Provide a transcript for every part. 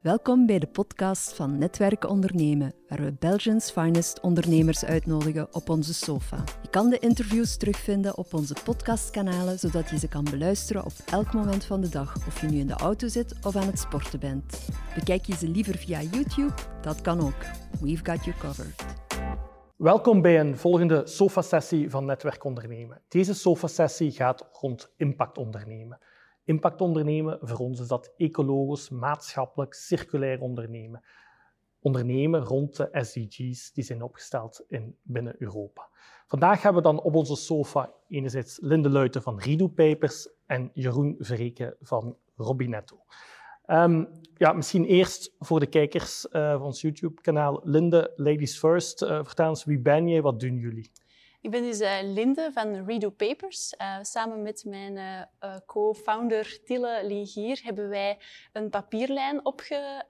Welkom bij de podcast van Netwerken Ondernemen, waar we Belgians finest ondernemers uitnodigen op onze sofa. Je kan de interviews terugvinden op onze podcastkanalen, zodat je ze kan beluisteren op elk moment van de dag, of je nu in de auto zit of aan het sporten bent. Bekijk je ze liever via YouTube? Dat kan ook. We've got you covered. Welkom bij een volgende SOFA-sessie van Netwerk Ondernemen. Deze SOFA-sessie gaat rond impact ondernemen. Impact ondernemen, voor ons is dat ecologisch, maatschappelijk, circulair ondernemen. Ondernemen rond de SDG's die zijn opgesteld in, binnen Europa. Vandaag hebben we dan op onze sofa enerzijds Linde Luiten van Rido Papers en Jeroen Verreken van Robinetto. Um, ja, misschien eerst voor de kijkers uh, van ons YouTube-kanaal. Linde, Ladies First, uh, vertel eens, wie ben jij, wat doen jullie? Ik ben dus uh, Linde van Redo Papers. Uh, samen met mijn uh, co-founder Tille Lingier hebben wij een papierlijn opge,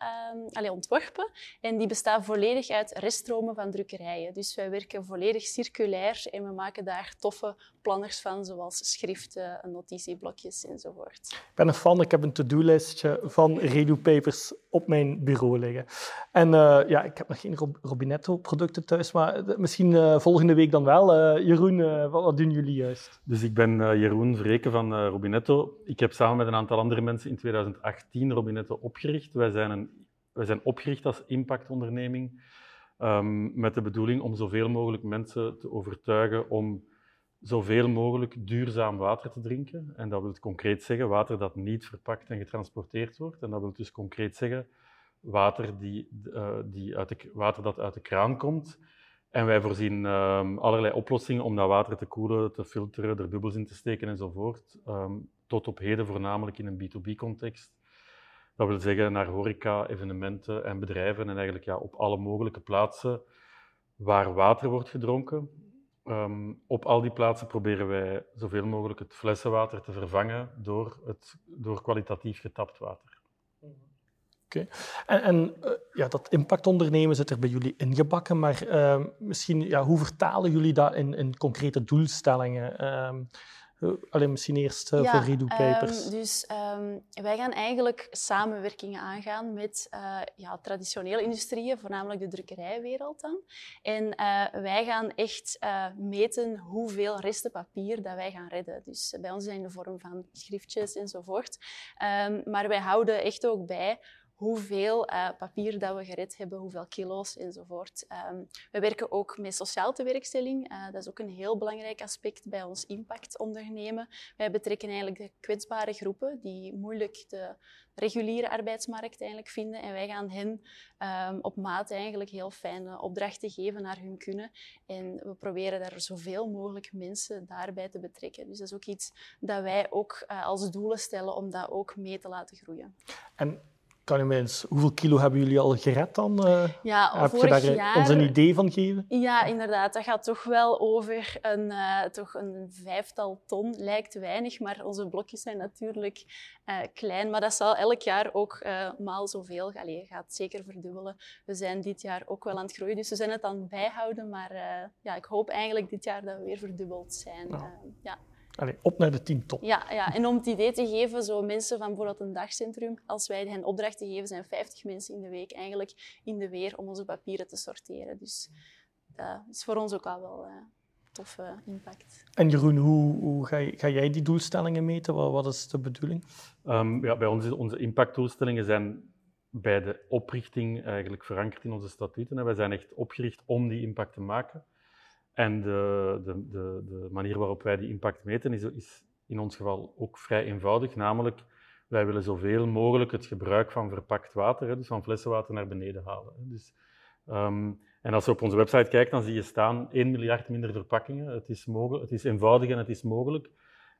allez, ontworpen. En die bestaat volledig uit reststromen van drukkerijen. Dus wij werken volledig circulair en we maken daar toffe planners van, zoals schriften, notitieblokjes enzovoort. Ik ben een fan, ik heb een to-do-lijstje van Redo Papers op mijn bureau liggen. En ja, ik heb nog geen Robinetto-producten thuis, maar misschien volgende week dan wel. Eh, Jeroen, uh, wat, doen jullie juist? Dus ik ben uh, Jeroen Vreken van Robinetto. Ik heb samen met een aantal andere mensen in 2018 Robinetto opgericht. Wij zijn, een, wij zijn opgericht als impactonderneming um, met de bedoeling om zoveel mogelijk mensen te overtuigen om zoveel mogelijk duurzaam water te drinken. En dat wil concreet zeggen water dat niet verpakt en getransporteerd wordt. En dat wil dus concreet zeggen water, die, die uit de, water dat uit de kraan komt en wij voorzien um, allerlei oplossingen om dat water te koelen, te filteren, er bubbels in te steken enzovoort. Um, tot op heden voornamelijk in een B2B-context. Dat wil zeggen naar horeca, evenementen en bedrijven en eigenlijk ja, op alle mogelijke plaatsen waar water wordt gedronken. Um, op al die plaatsen proberen wij zoveel mogelijk het flessenwater te vervangen door, het, door kwalitatief getapt water. Okay. En, en uh, ja, dat impactondernemen zit er bij jullie ingebakken, maar uh, misschien, ja, hoe vertalen jullie dat in, in concrete doelstellingen? Uh, alleen misschien eerst ja, voor Redo Papers. Um, dus um, wij gaan eigenlijk samenwerkingen aangaan met uh, ja, traditionele industrieën, voornamelijk de drukkerijwereld dan. En uh, wij gaan echt meten hoeveel resten papier dat wij gaan redden. Dus bij ons zijn in de vorm van schriftjes enzovoort. Um, maar wij houden echt ook bij hoeveel uh, papier dat we gered hebben, hoeveel kilo's enzovoort. Um, we werken ook met sociaal tewerkstelling. Uh, dat is ook een heel belangrijk aspect bij ons impact ondernemen. Wij betrekken eigenlijk de kwetsbare groepen die moeilijk de reguliere arbeidsmarkt eigenlijk vinden. En wij gaan hen um, op maat eigenlijk heel fijne opdrachten geven naar hun kunnen. En we proberen daar zoveel mogelijk mensen daarbij te betrekken. Dus dat is ook iets dat wij ook uh, als doelen stellen om dat ook mee te laten groeien. En kan je mij eens, hoeveel kilo hebben jullie al gered dan? Uh, ja, heb je daar eh, jaar, ons een idee van geven? Ja, inderdaad. Dat gaat toch wel over een, uh, toch een vijftal ton. Lijkt weinig, maar onze blokjes zijn natuurlijk uh, klein. Maar dat zal elk jaar ook maal zoveel. Allee, gaat zeker verdubbelen. We zijn dit jaar ook wel aan het groeien, dus we zijn het aan het bijhouden. Maar ja, ik hoop eigenlijk dit jaar dat we weer verdubbeld zijn. Ja. Allee, op naar de 10 top. Ja, ja, en om het idee te geven, zo mensen van bijvoorbeeld een dagcentrum, als wij hen opdrachten geven, zijn 50 mensen in de week eigenlijk in de weer om onze papieren te sorteren. Dus dat is voor ons ook al wel uh, toffe impact. En Jeroen, hoe, hoe ga, ga, jij die doelstellingen meten? Wat, wat is de bedoeling? Um, ja, bij ons onze impactdoelstellingen zijn bij de oprichting eigenlijk verankerd in onze statuten. Wij zijn echt opgericht om die impact te maken. En de, de, de, de, manier waarop wij die impact meten is, is, in ons geval ook vrij eenvoudig. Namelijk, wij willen zoveel mogelijk het gebruik van verpakt water, dus van flessenwater, naar beneden halen. Dus, um, en als je op onze website kijkt, dan zie je staan 1 miljard minder verpakkingen. Het is, het is eenvoudig en het is mogelijk.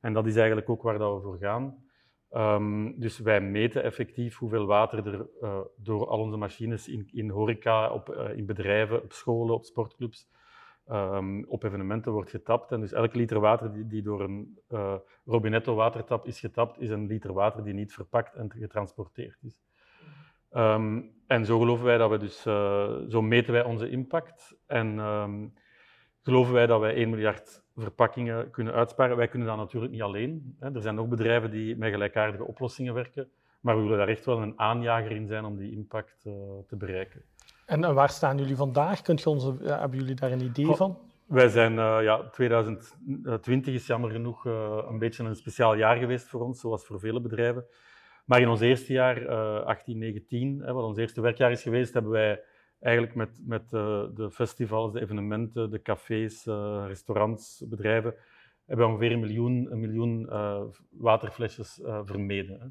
En dat is eigenlijk ook waar dat we voor gaan. Um, dus wij meten effectief hoeveel water er uh, door al onze machines in, in horeca, op, uh, in bedrijven, op scholen, op sportclubs, um, op evenementen wordt getapt. En dus elke liter water die, die door een uh, Robinetto watertap is getapt, is een liter water die niet verpakt en getransporteerd is. Um, en zo geloven wij dat we dus, uh, zo meten wij onze impact. En um, geloven wij dat wij 1 miljard verpakkingen kunnen uitsparen. Wij kunnen dat natuurlijk niet alleen. Hè. Er zijn ook bedrijven die met gelijkaardige oplossingen werken. Maar we willen daar echt wel een aanjager in zijn om die impact te bereiken. En, waar staan jullie vandaag? Kunt je ons, hebben jullie daar een idee van? Wij zijn, uh, ja, 2020 is jammer genoeg uh, een beetje een speciaal jaar geweest voor ons, zoals voor vele bedrijven. Maar in ons eerste jaar, uh, 18, 19, hè, wat ons eerste werkjaar is geweest, hebben wij eigenlijk met, met de festivals, de evenementen, de cafés, restaurants, bedrijven, hebben we ongeveer een miljoen, een miljoen waterflesjes vermeden. Hè.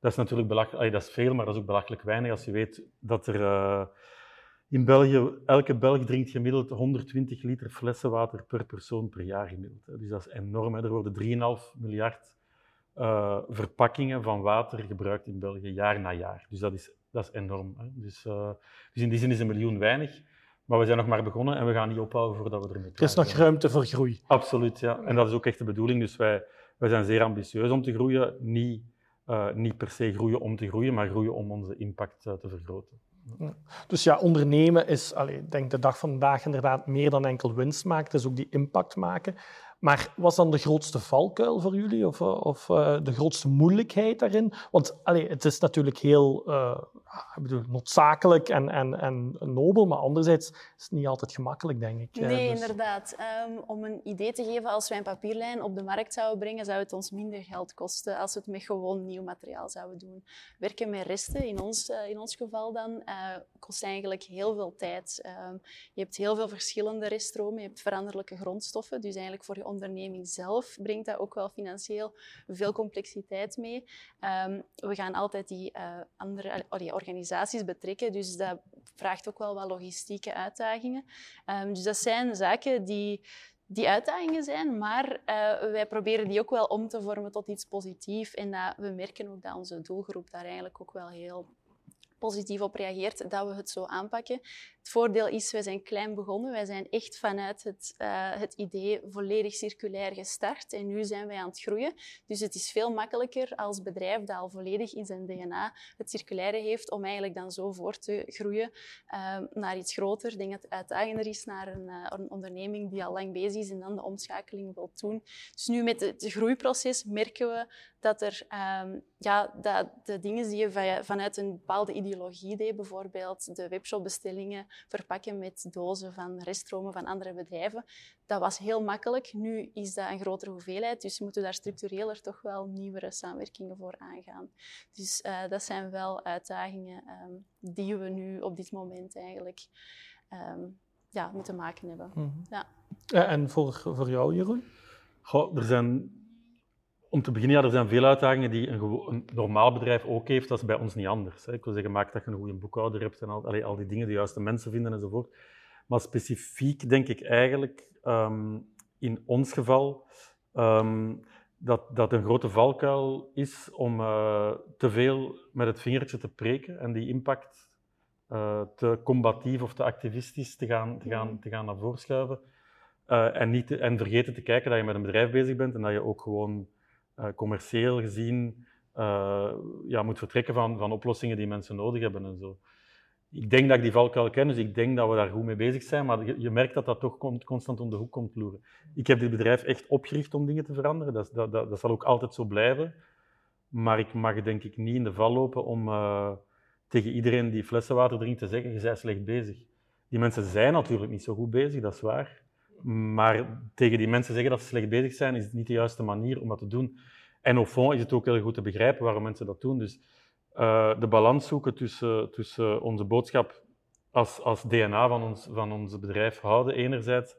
Dat is natuurlijk belachelijk, dat is veel, maar dat is ook belachelijk weinig als je weet dat er in België, elke Belg drinkt gemiddeld 120 liter flessenwater per persoon per jaar gemiddeld. Dus dat is enorm. Er worden 3,5 miljard uh, verpakkingen van water gebruikt in België, jaar na jaar. Dus dat is, dat is enorm. Hè. Dus, uh, dus in die zin is een miljoen weinig. Maar we zijn nog maar begonnen en we gaan niet ophouden voordat we ermee Er is nog ruimte voor groei. Absoluut, ja. En dat is ook echt de bedoeling. Dus wij, wij zijn zeer ambitieus om te groeien. Niet, uh, niet per se groeien om te groeien, maar groeien om onze impact te vergroten. Dus ja, ondernemen is, allez, ik denk de dag van vandaag inderdaad meer dan enkel winst maken. Het is ook die impact maken. Maar was dan de grootste valkuil voor jullie of, of uh, de grootste moeilijkheid daarin? Want allez, het is natuurlijk heel uh, ik bedoel, noodzakelijk en, en, en nobel, maar anderzijds is het niet altijd gemakkelijk, denk ik. Nee, dus... inderdaad. Um, om een idee te geven, als wij een papierlijn op de markt zouden brengen, zou het ons minder geld kosten als we het met gewoon nieuw materiaal zouden doen. Werken met resten, in ons, uh, in ons geval dan, kost eigenlijk heel veel tijd. Um, je hebt heel veel verschillende reststromen, je hebt veranderlijke grondstoffen, dus eigenlijk voor je onderneming zelf brengt dat ook wel financieel veel complexiteit mee. Um, we gaan altijd die andere... Oh, organisaties betrekken. Dus dat vraagt ook wel wat logistieke uitdagingen. Um, dus dat zijn zaken die, die uitdagingen zijn, maar uh, wij proberen die ook wel om te vormen tot iets positiefs. En dat, we merken ook dat onze doelgroep daar eigenlijk ook wel heel positief op reageert, dat we het zo aanpakken. Het voordeel is, wij zijn klein begonnen. Wij zijn echt vanuit het, uh, het idee volledig circulair gestart. En nu zijn wij aan het groeien. Dus het is veel makkelijker als bedrijf dat al volledig in zijn DNA het circulaire heeft, om eigenlijk dan zo voor te groeien uh, naar iets groter. Ik denk dat het uitdagender is naar een, uh, een, onderneming die al lang bezig is en dan de omschakeling wil doen. Dus nu met het groeiproces merken we dat er um, ja, dat de dingen die je vanuit een bepaalde ideologie deed, bijvoorbeeld de webshopbestellingen verpakken met dozen van reststromen van andere bedrijven, dat was heel makkelijk. Nu is dat een grotere hoeveelheid, dus moeten we daar structureler toch wel nieuwere samenwerkingen voor aangaan. Dus uh, dat zijn wel uitdagingen um, die we nu op dit moment eigenlijk um, ja, moeten maken hebben. Mm -hmm. ja. En voor, voor jou, Jeroen? Goh, er zijn om te beginnen, ja, er zijn veel uitdagingen die een, een, normaal bedrijf ook heeft. Dat is bij ons niet anders. Hè. Ik wil zeggen, maak dat je een goede boekhouder hebt en al, allee, al die dingen, de juiste mensen vinden enzovoort. Maar specifiek denk ik eigenlijk um, in ons geval um, dat, dat een grote valkuil is om uh, te veel met het vingertje te preken en die impact uh, te combatief of te activistisch te gaan, te gaan, te gaan naar voren schuiven. Uh, en, niet te, en vergeten te kijken dat je met een bedrijf bezig bent en dat je ook gewoon commercieel gezien uh, ja, moet vertrekken van, van oplossingen die mensen nodig hebben en zo. Ik denk dat ik die valkuil ken, dus ik denk dat we daar goed mee bezig zijn, maar je, merkt dat dat toch constant om de hoek komt loeren. Ik heb dit bedrijf echt opgericht om dingen te veranderen, dat, dat, dat, zal ook altijd zo blijven. Maar ik mag denk ik niet in de val lopen om uh, tegen iedereen die flessenwater drinkt te zeggen, je bent slecht bezig. Die mensen zijn natuurlijk niet zo goed bezig, dat is waar. Maar tegen die mensen zeggen dat ze slecht bezig zijn, is het niet de juiste manier om dat te doen. En au fond is het ook heel goed te begrijpen waarom mensen dat doen. Dus uh, de balans zoeken tussen, tussen onze boodschap als, als DNA van ons, van ons bedrijf houden, enerzijds,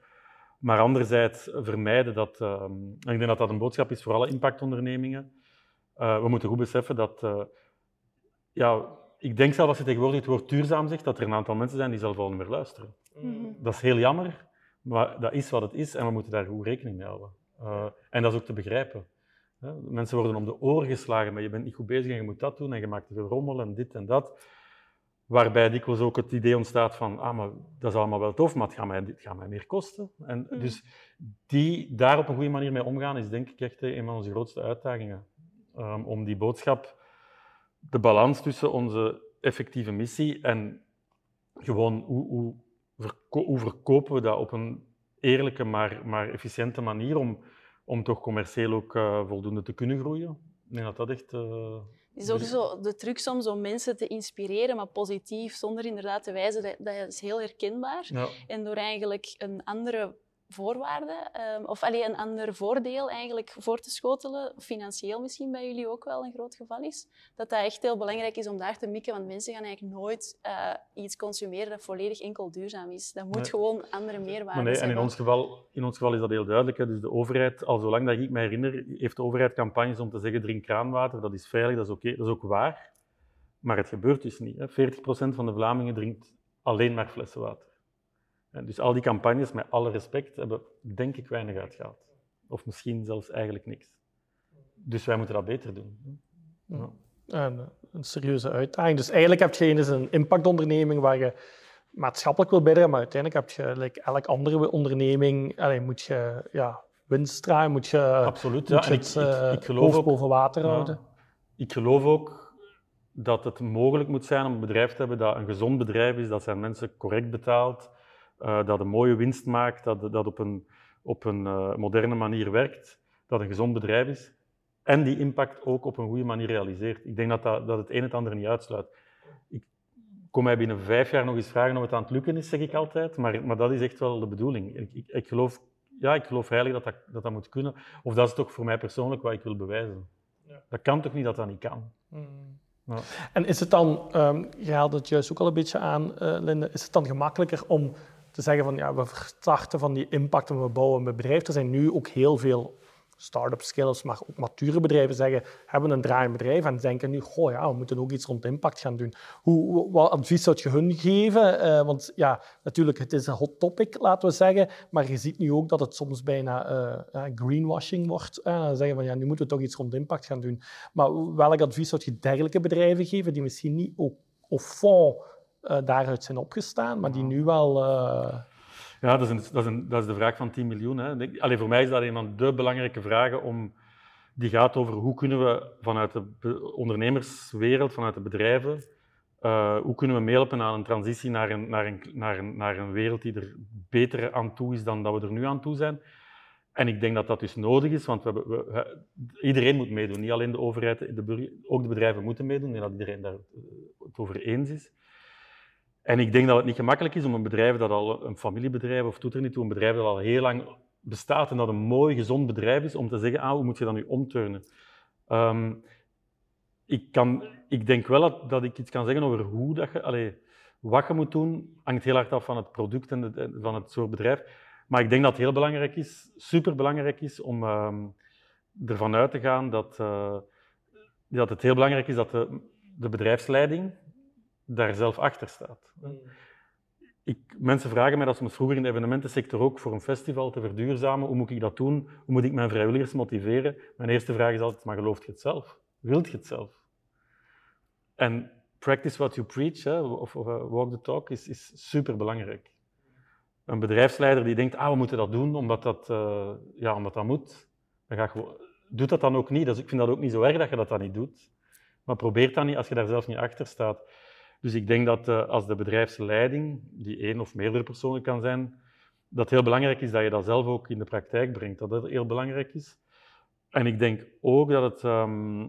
maar anderzijds vermijden dat. Uh, ik denk dat dat een boodschap is voor alle impactondernemingen. Uh, we moeten goed beseffen dat. ja, ik denk zelf als je tegenwoordig het woord duurzaam zegt, dat er een aantal mensen zijn die zelf al niet meer luisteren. Mm -hmm. Dat is heel jammer, maar dat is wat het is en we moeten daar goed rekening mee houden. Uh, en dat is ook te begrijpen. Mensen worden om de oren geslagen, maar je bent niet goed bezig en je moet dat doen en je maakt te veel rommel en dit en dat. Waarbij dikwijls ook het idee ontstaat van, ah, maar dat is allemaal wel tof, maar het gaat mij, het gaat mij meer kosten. En mm. Dus die, daar op een goede manier mee omgaan, is denk ik echt een van onze grootste uitdagingen. Um, om die boodschap, de balans tussen onze effectieve missie en gewoon hoe, hoe hoe verkopen we dat op een eerlijke, maar, maar efficiënte manier om, om toch commercieel ook uh, voldoende te kunnen groeien? Ik denk dat dat echt... Uh... Het is ook zo de truc soms om mensen te inspireren, maar positief, zonder inderdaad te wijzen. Dat, dat is heel herkenbaar. Ja. En door eigenlijk een andere voorwaarde, ehm, of alleen een ander voordeel eigenlijk voor te schotelen, financieel misschien bij jullie ook wel een groot geval is, dat dat echt heel belangrijk is om daar te mikken, want mensen gaan eigenlijk nooit eh, iets consumeren dat volledig enkel duurzaam is. Dat moet Nee. gewoon andere meerwaarde nee, en zijn. in ons, geval, in ons geval is dat heel duidelijk. Hè. Dus de overheid, al zolang dat ik me herinner, heeft de overheid campagnes om te zeggen drink kraanwater, dat is veilig, dat is oké, dat is ook waar. Maar het gebeurt dus niet. Hè. 40% van de Vlamingen drinkt alleen maar flessenwater. En dus al die campagnes, met alle respect, hebben denk ik weinig uitgehaald. Of misschien zelfs eigenlijk niks. Dus wij moeten dat beter doen. Ja. Een, een serieuze uitdaging. Dus eigenlijk heb je eens een impactonderneming waar je maatschappelijk wil bijdragen, maar uiteindelijk heb je, like elk andere onderneming, allee, moet je ja, winst draaien, moet je, Absoluut. Ja. je ik, eh, ik geloof ook, boven water Ja. houden. Ik geloof ook dat het mogelijk moet zijn om een bedrijf te hebben dat een gezond bedrijf is, dat zijn mensen correct betaalt, eh, dat een mooie winst maakt, dat dat op een, op een eh, moderne manier werkt, dat een gezond bedrijf is en die impact ook op een goede manier realiseert. Ik denk dat, dat, dat het een het ander niet uitsluit. Ik kom mij binnen vijf jaar nog eens vragen of het aan het lukken is, zeg ik altijd, maar, maar dat is echt wel de bedoeling. Ik, ik, ik geloof, ja, ik geloof heilig dat dat, dat dat moet kunnen, of dat is toch voor mij persoonlijk wat ik wil bewijzen. Ja. Dat kan toch niet dat dat niet kan? Mm. Ja. En is het dan, ehm je haalde het juist ook al een beetje aan, eh, Linde, is het dan gemakkelijker om te zeggen van ja, we starten van die impact en we bouwen een bedrijf? Er zijn nu ook heel veel start-up skills, maar ook mature bedrijven zeggen, hebben een draaiend bedrijf en denken nu, goh ja, we moeten ook iets rond impact gaan doen. Hoe, wat advies zou je hun geven? Eh, want ja, natuurlijk, het is een hot topic, laten we zeggen, maar je ziet nu ook dat het soms bijna eh, greenwashing wordt. Dan zeggen van ja, nu moeten we toch iets rond impact gaan doen. Maar welk advies zou je dergelijke bedrijven geven die misschien niet au, au fond eh, daaruit zijn opgestaan, maar die nu wel... eh, Ja, dat is, een, dat, is een, dat is de vraag van 10 miljoen. Hè. Ik denk- Allee, voor mij is dat een van de belangrijke vragen om, die gaat over hoe kunnen we vanuit de ondernemerswereld, vanuit de bedrijven, eh, hoe kunnen we meehelpen aan een transitie naar een, naar, een, naar, een, naar een wereld die er beter aan toe is dan dat we er nu aan toe zijn. En ik denk dat dat dus nodig is, want we hebben, we- iedereen moet meedoen. Niet alleen de overheid, de burger, ook de bedrijven moeten meedoen. Ik denk dat iedereen daar het over eens is. En ik denk dat het niet gemakkelijk is om een bedrijf dat al, een familiebedrijf of doet er niet toe, een bedrijf dat al heel lang bestaat en dat een mooi, gezond bedrijf is, om te zeggen, ah, hoe moet je dat nu omturnen? Ehm, ik, kan, ik denk wel dat, dat ik iets kan zeggen over hoe dat je, allee, wat je moet doen, hangt heel hard af van het product en van het soort bedrijf. Maar ik denk dat het heel belangrijk is, superbelangrijk is, om ehm, ervan uit te gaan dat, eh, dat het heel belangrijk is dat de, de bedrijfsleiding daar zelf achter staat. Ik, mensen vragen mij, dat soms vroeger in de evenementensector ook, voor een festival te verduurzamen, hoe moet ik dat doen? Hoe moet ik mijn vrijwilligers motiveren? Mijn eerste vraag is altijd, maar gelooft je het zelf? Wilt je het zelf? En practice what you preach, hè, of, of eh, walk the talk, is, is superbelangrijk. Een bedrijfsleider die denkt, ah, we moeten dat doen omdat dat, eh, ja, omdat dat moet, dan ga doet dat dan ook niet. Dus ik vind dat ook niet zo erg dat je dat dan niet doet. Maar probeer dat niet als je daar zelf niet achter staat. Dus ik denk dat eh, als de bedrijfsleiding, die één of meerdere personen kan zijn, dat heel belangrijk is dat je dat zelf ook in de praktijk brengt. Dat dat heel belangrijk is. En ik denk ook dat het ehm,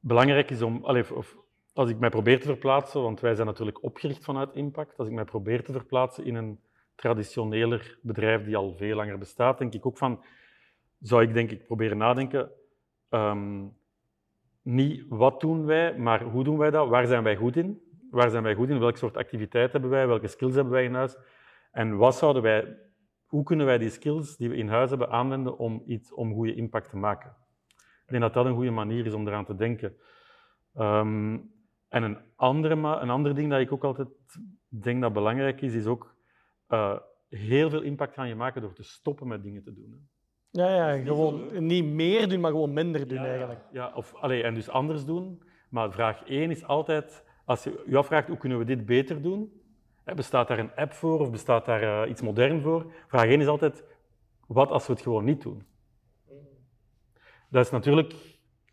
belangrijk is om, allee, of, als ik mij probeer te verplaatsen, want wij zijn natuurlijk opgericht vanuit impact, als ik mij probeer te verplaatsen in een traditioneler bedrijf die al veel langer bestaat, denk ik ook van, zou ik denk ik proberen nadenken, ehm, niet wat doen wij, maar hoe doen wij dat? Waar zijn wij goed in? Waar zijn wij goed in? Welk soort activiteit hebben wij? Welke skills hebben wij in huis? En wat zouden wij, hoe kunnen wij die skills die we in huis hebben aanwenden om, iets, om goede impact te maken? Ik denk dat dat een goede manier is om eraan te denken. Ehm, en een, andere, een ander ding dat ik ook altijd denk dat belangrijk is, is ook eh, heel veel impact gaan je maken door te stoppen met dingen te doen. Ja, ja niet gewoon niet meer doen, maar gewoon minder doen Ja, eigenlijk. Ja, of, allee, en dus anders doen. Maar vraag 1 is altijd, als je je afvraagt hoe kunnen we dit beter doen, hè, bestaat daar een app voor of bestaat daar eh, iets modern voor? Vraag 1 is altijd, wat als we het gewoon niet doen? Dat is natuurlijk,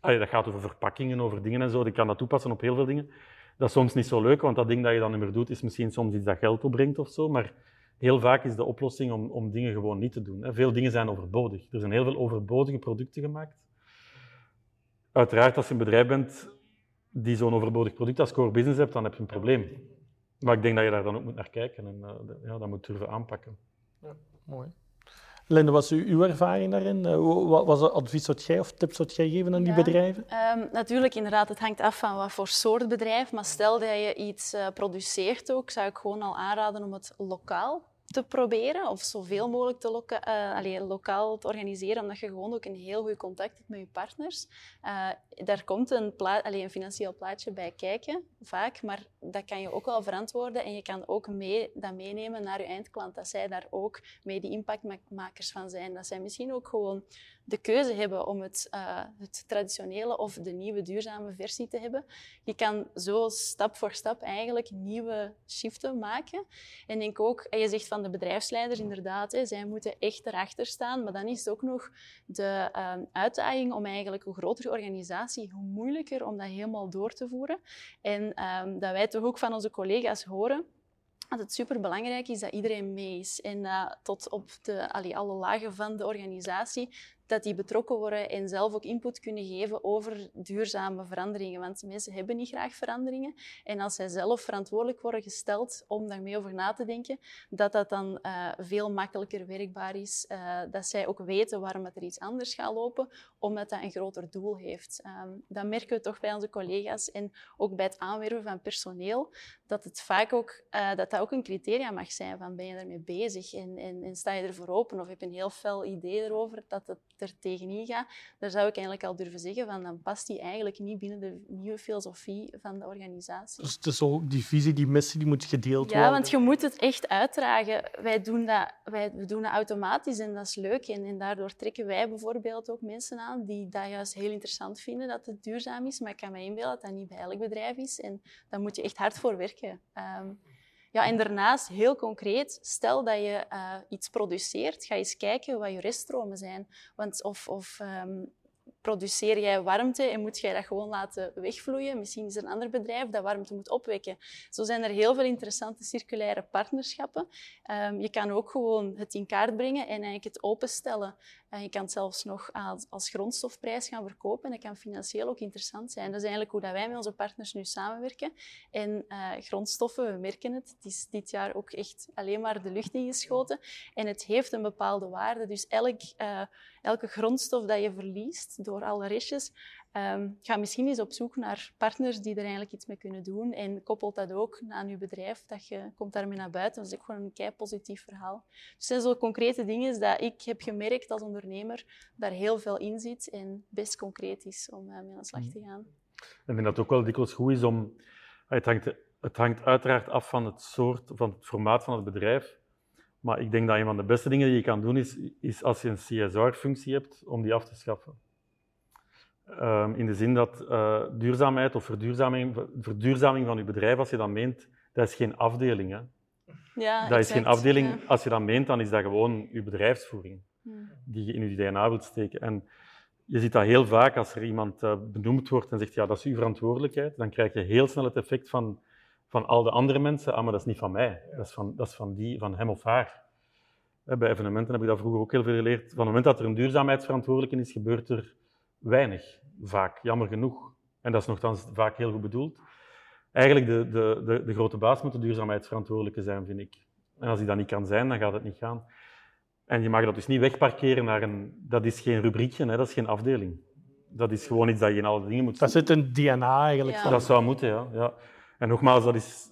allee, dat gaat over verpakkingen, over dingen en zo, je kan dat toepassen op heel veel dingen. Dat is soms niet zo leuk, want dat ding dat je dan niet meer doet, is misschien soms iets dat geld opbrengt of zo, maar heel vaak is de oplossing om, om dingen gewoon niet te doen. Hè. Veel dingen zijn overbodig. Er zijn heel veel overbodige producten gemaakt. Uiteraard, als je een bedrijf bent die zo'n overbodig product als core business hebt, dan heb je een probleem. Maar ik denk dat je daar dan ook moet naar kijken en uh, ja, dat moet durven aanpakken. Ja, mooi. Linde, wat is uw ervaring daarin? Uh, wat was het advies wat jij of tips wat jij geven aan die bedrijven? Um, natuurlijk, inderdaad, het hangt af van wat voor soort bedrijf. Maar stel dat je iets uh, produceert ook, zou ik gewoon al aanraden om het lokaal te proberen of zoveel mogelijk te loka uh, lokaal te organiseren, omdat je gewoon ook een heel goed contact hebt met je partners. Uh, daar komt een, een financieel plaatje bij kijken, vaak, maar dat kan je ook wel verantwoorden en je kan ook mee, dat meenemen naar je eindklant, dat zij daar ook mee die impactmakers van zijn. Dat zij misschien ook gewoon de keuze hebben om het, uh, het, traditionele of de nieuwe duurzame versie te hebben. Je kan zo stap voor stap eigenlijk nieuwe shiften maken. En denk ook, je zegt van de bedrijfsleiders inderdaad, hè, zij moeten echt erachter staan, maar dan is het ook nog de uh, uitdaging om eigenlijk, hoe groter je organisatie, hoe moeilijker om dat helemaal door te voeren. En um, dat wij toch ook van onze collega's horen, dat het superbelangrijk is dat iedereen mee is. En uh, tot op de, alle lagen van de organisatie dat die betrokken worden en zelf ook input kunnen geven over duurzame veranderingen. Want mensen hebben niet graag veranderingen. En als zij zelf verantwoordelijk worden gesteld om daarmee over na te denken, dat dat dan uh, veel makkelijker werkbaar is. Uh, dat zij ook weten waarom het er iets anders gaat lopen, omdat dat een groter doel heeft. Um, dat merken we toch bij onze collega's en ook bij het aanwerven van personeel, dat het vaak ook, uh, dat, dat ook een criteria mag zijn van ben je daarmee bezig en, en, en sta je ervoor open of heb je een heel fel idee erover dat het er tegenin gaat, daar zou ik eigenlijk al durven zeggen van dan past die eigenlijk niet binnen de nieuwe filosofie van de organisatie. Dus het is ook die visie, die missie, die moet gedeeld ja, worden? Ja, want je moet het echt uitdragen. Wij doen dat, wij, we doen dat automatisch en dat is leuk. En, en daardoor trekken wij bijvoorbeeld ook mensen aan die dat juist heel interessant vinden, dat het duurzaam is. Maar ik kan me inbeelden dat dat niet bij elk bedrijf is. En daar moet je echt hard voor werken. Um, ja, en daarnaast, heel concreet, stel dat je uh, iets produceert, ga eens kijken wat je reststromen zijn. Want of, of um, produceer jij warmte en moet jij dat gewoon laten wegvloeien. Misschien is er een ander bedrijf dat warmte moet opwekken. Zo zijn er heel veel interessante circulaire partnerschappen. Um, je kan ook gewoon het in kaart brengen en eigenlijk het openstellen. En je kan het zelfs nog als, grondstofprijs gaan verkopen. En dat kan financieel ook interessant zijn. Dat is eigenlijk hoe dat wij met onze partners nu samenwerken. En uh, grondstoffen, we merken het, het is dit jaar ook echt alleen maar de lucht ingeschoten. En het heeft een bepaalde waarde. Dus elk, uh, elke grondstof dat je verliest door alle restjes, um, ga misschien eens op zoek naar partners die er eigenlijk iets mee kunnen doen. En koppelt dat ook aan je bedrijf, dat je komt daarmee naar buiten. Dat is ook gewoon een kei positief verhaal. Dus het zijn zo concrete dingen dat ik heb gemerkt als ondernemer, daar heel veel in zit en best concreet is om uh, mee aan de slag te gaan. Ik denk dat het ook wel dikwijls goed is om... Het hangt, het hangt uiteraard af van het soort, van het formaat van het bedrijf. Maar ik denk dat een van de beste dingen die je kan doen is, is als je een CSR-functie hebt, om die af te schaffen. Um, in de zin dat uh, duurzaamheid of verduurzaming, verduurzaming van je bedrijf, als je dat meent, dat is geen afdeling. Hè? Ja, dat is geen afdeling. Ja. Als je dat meent, dan is dat gewoon je bedrijfsvoering Hmm. die je in je DNA wilt steken. En je ziet dat heel vaak als er iemand uh, benoemd wordt en zegt ja, dat is uw verantwoordelijkheid, dan krijg je heel snel het effect van, van al de andere mensen, ah, maar dat is niet van mij, dat is van, dat is van, die, van hem of haar. Bij evenementen heb ik dat vroeger ook heel veel geleerd. Van het moment dat er een duurzaamheidsverantwoordelijke is, gebeurt er weinig, vaak, jammer genoeg. En dat is nogthans vaak heel goed bedoeld. Eigenlijk de, de, de, de grote baas moet de duurzaamheidsverantwoordelijke zijn, vind ik. En als die dat niet kan zijn, dan gaat het niet gaan. En je mag dat dus niet wegparkeren naar een... Dat is geen rubriekje, hè, dat is geen afdeling. Dat is gewoon iets dat je in alle dingen moet Dat zit in het DNA eigenlijk. Ja. Dat zou moeten, ja. ja. En nogmaals, dat is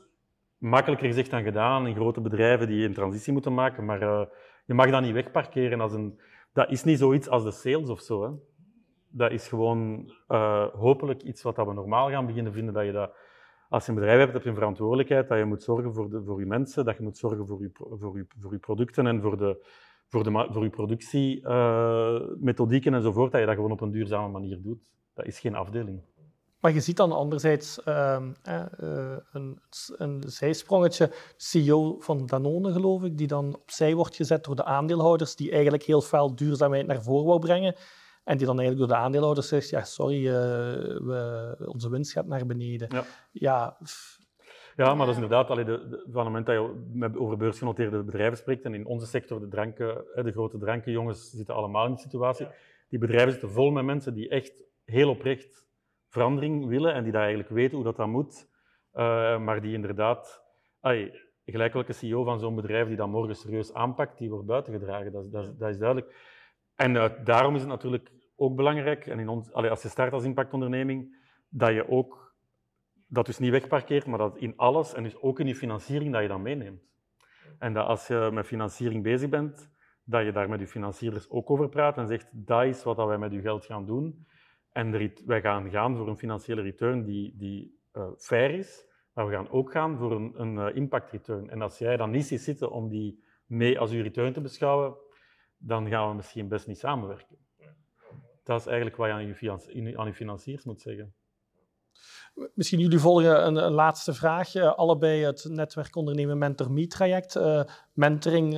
makkelijker gezegd dan gedaan in grote bedrijven die een transitie moeten maken. Maar uh, je mag dat niet wegparkeren als een... Dat is niet zoiets als de sales of zo, hè dat is gewoon uh, hopelijk iets wat we normaal gaan beginnen vinden. Dat je dat, als je een bedrijf hebt, heb je een verantwoordelijkheid dat je moet zorgen voor, de, voor je mensen, dat je moet zorgen voor je, voor je, voor je producten en voor, de, voor, de, voor je productiemethodieken uh, enzovoort, dat je dat gewoon op een duurzame manier doet. Dat is geen afdeling. Maar je ziet dan anderzijds uh, uh, een, een zijsprongetje, CEO van Danone geloof ik, die dan opzij wordt gezet door de aandeelhouders, die eigenlijk heel veel duurzaamheid naar voren wou brengen. En die dan eigenlijk door de aandeelhouders zegt, ja, sorry, uh, we, onze winst gaat naar beneden. Ja, ja, ja maar dat is inderdaad, allee, de, de, van het moment dat je met, over beursgenoteerde bedrijven spreekt, en in onze sector, de, dranken, de grote drankenjongens zitten allemaal in die situatie, die bedrijven zitten vol met mensen die echt heel oprecht verandering willen en die daar eigenlijk weten hoe dat, dat moet, maar die inderdaad, ay, gelijk welke CEO van zo'n bedrijf die dat morgen serieus aanpakt, die wordt buitengedragen. Dat, dat, dat is duidelijk. En daarom is het natuurlijk ook belangrijk, en in ons, als je start als impactonderneming, dat je ook dat dus niet wegparkeert, maar dat in alles, en dus ook in je financiering, dat je dat meeneemt. En dat als je met financiering bezig bent, dat je daar met je financierders ook over praat en zegt, dat is wat wij met je geld gaan doen. En wij gaan gaan voor een financiële return die, die uh, fair is, maar we gaan ook gaan voor een, een uh, impact return. En als jij dan niet ziet zitten om die mee als je return te beschouwen, dan gaan we misschien best niet samenwerken. Dat is eigenlijk wat je aan je, aan financiers moet zeggen. Misschien jullie volgen een, een laatste vraag. Uh, allebei het netwerk ondernemen Mentor Me traject. Mentoring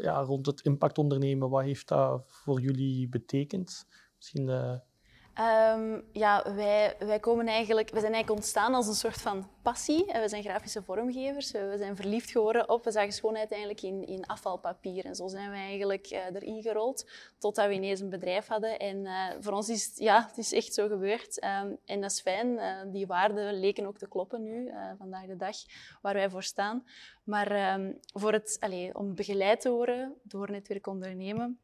ja, rond het impact ondernemen, wat heeft dat voor jullie betekend? Misschien Um, ja, wij, wij, komen eigenlijk, we zijn eigenlijk ontstaan als een soort van passie. We zijn grafische vormgevers. We zijn verliefd geworden op, we zagen schoonheid eigenlijk in, in afvalpapier. En zo zijn we eigenlijk uh, erin gerold, totdat we ineens een bedrijf hadden. En uh, voor ons is het, ja, het is echt zo gebeurd. Um, en dat is fijn. Uh, die waarden leken ook te kloppen nu, vandaag de dag, waar wij voor staan. Maar um, voor het, allez, om begeleid te worden door netwerk ondernemen,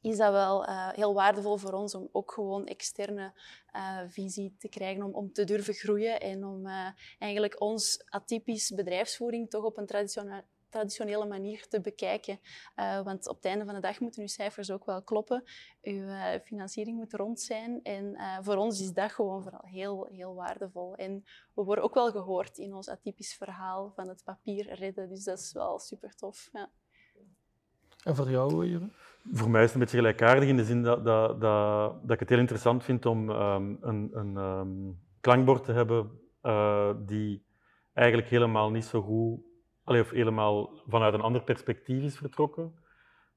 is dat wel uh, heel waardevol voor ons om ook gewoon externe uh, visie te krijgen, om, om te durven groeien en om uh, eigenlijk ons atypisch bedrijfsvoering toch op een traditionele manier te bekijken. Want op het einde van de dag moeten uw cijfers ook wel kloppen. Uw financiering moet rond zijn. En voor ons is dat gewoon vooral heel, heel waardevol. En we worden ook wel gehoord in ons atypisch verhaal van het papier redden. Dus dat is wel super tof. Ja. En voor jou, Jeroen? Voor mij is het een beetje gelijkaardig in de zin dat, dat, dat, dat ik het heel interessant vind om um, een, een um, klankbord te hebben uh, die eigenlijk helemaal niet zo goed, allee, of helemaal vanuit een ander perspectief is vertrokken.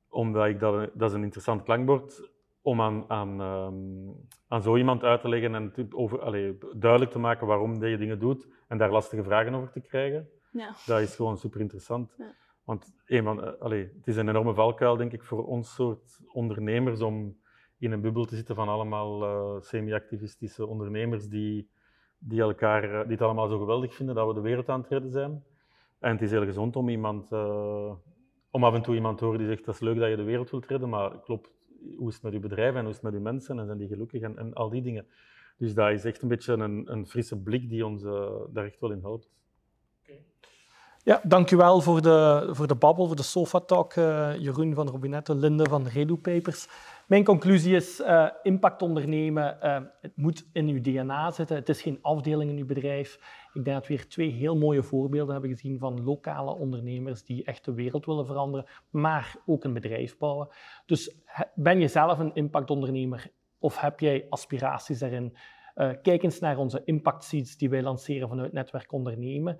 Omdat ik dat, dat is een interessant klankbord om aan, aan, um, aan zo iemand uit te leggen en over, allee, duidelijk te maken waarom je dingen doet en daar lastige vragen over te krijgen. Ja. Dat is gewoon super interessant. Ja. Want een van, uh, allez, het is een enorme valkuil, denk ik, voor ons soort ondernemers om in een bubbel te zitten van allemaal uh, semi-activistische ondernemers die, die, elkaar, uh, die het allemaal zo geweldig vinden dat we de wereld aan het redden zijn. En het is heel gezond om, iemand, om af en toe iemand te horen die zegt dat is leuk dat je de wereld wilt redden, maar klopt, hoe is het met je bedrijf en hoe is het met je mensen en zijn die gelukkig en, en al die dingen. Dus dat is echt een beetje een, een frisse blik die ons daar echt wel in helpt. Ja, dankjewel voor de, voor de babbel, voor de sofa-talk, uh, Jeroen van Robinette, Linde van Redo Papers. Mijn conclusie is, uh, impact ondernemen, uh, het moet in uw DNA zitten. Het is geen afdeling in uw bedrijf. Ik denk dat we hier twee heel mooie voorbeelden hebben gezien van lokale ondernemers die echt de wereld willen veranderen, maar ook een bedrijf bouwen. Dus ben je zelf een impactondernemer of heb jij aspiraties daarin? kijk eens naar onze impact seeds die wij lanceren vanuit Netwerk Ondernemen.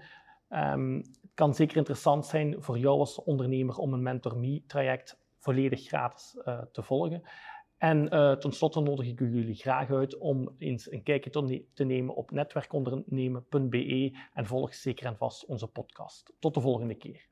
Um, het kan zeker interessant zijn voor jou als ondernemer om een Mentor Me-traject volledig gratis uh, te volgen. En uh, tenslotte nodig ik jullie graag uit om eens een kijkje te, te nemen op netwerkondernemen.be en volg zeker en vast onze podcast. Tot de volgende keer.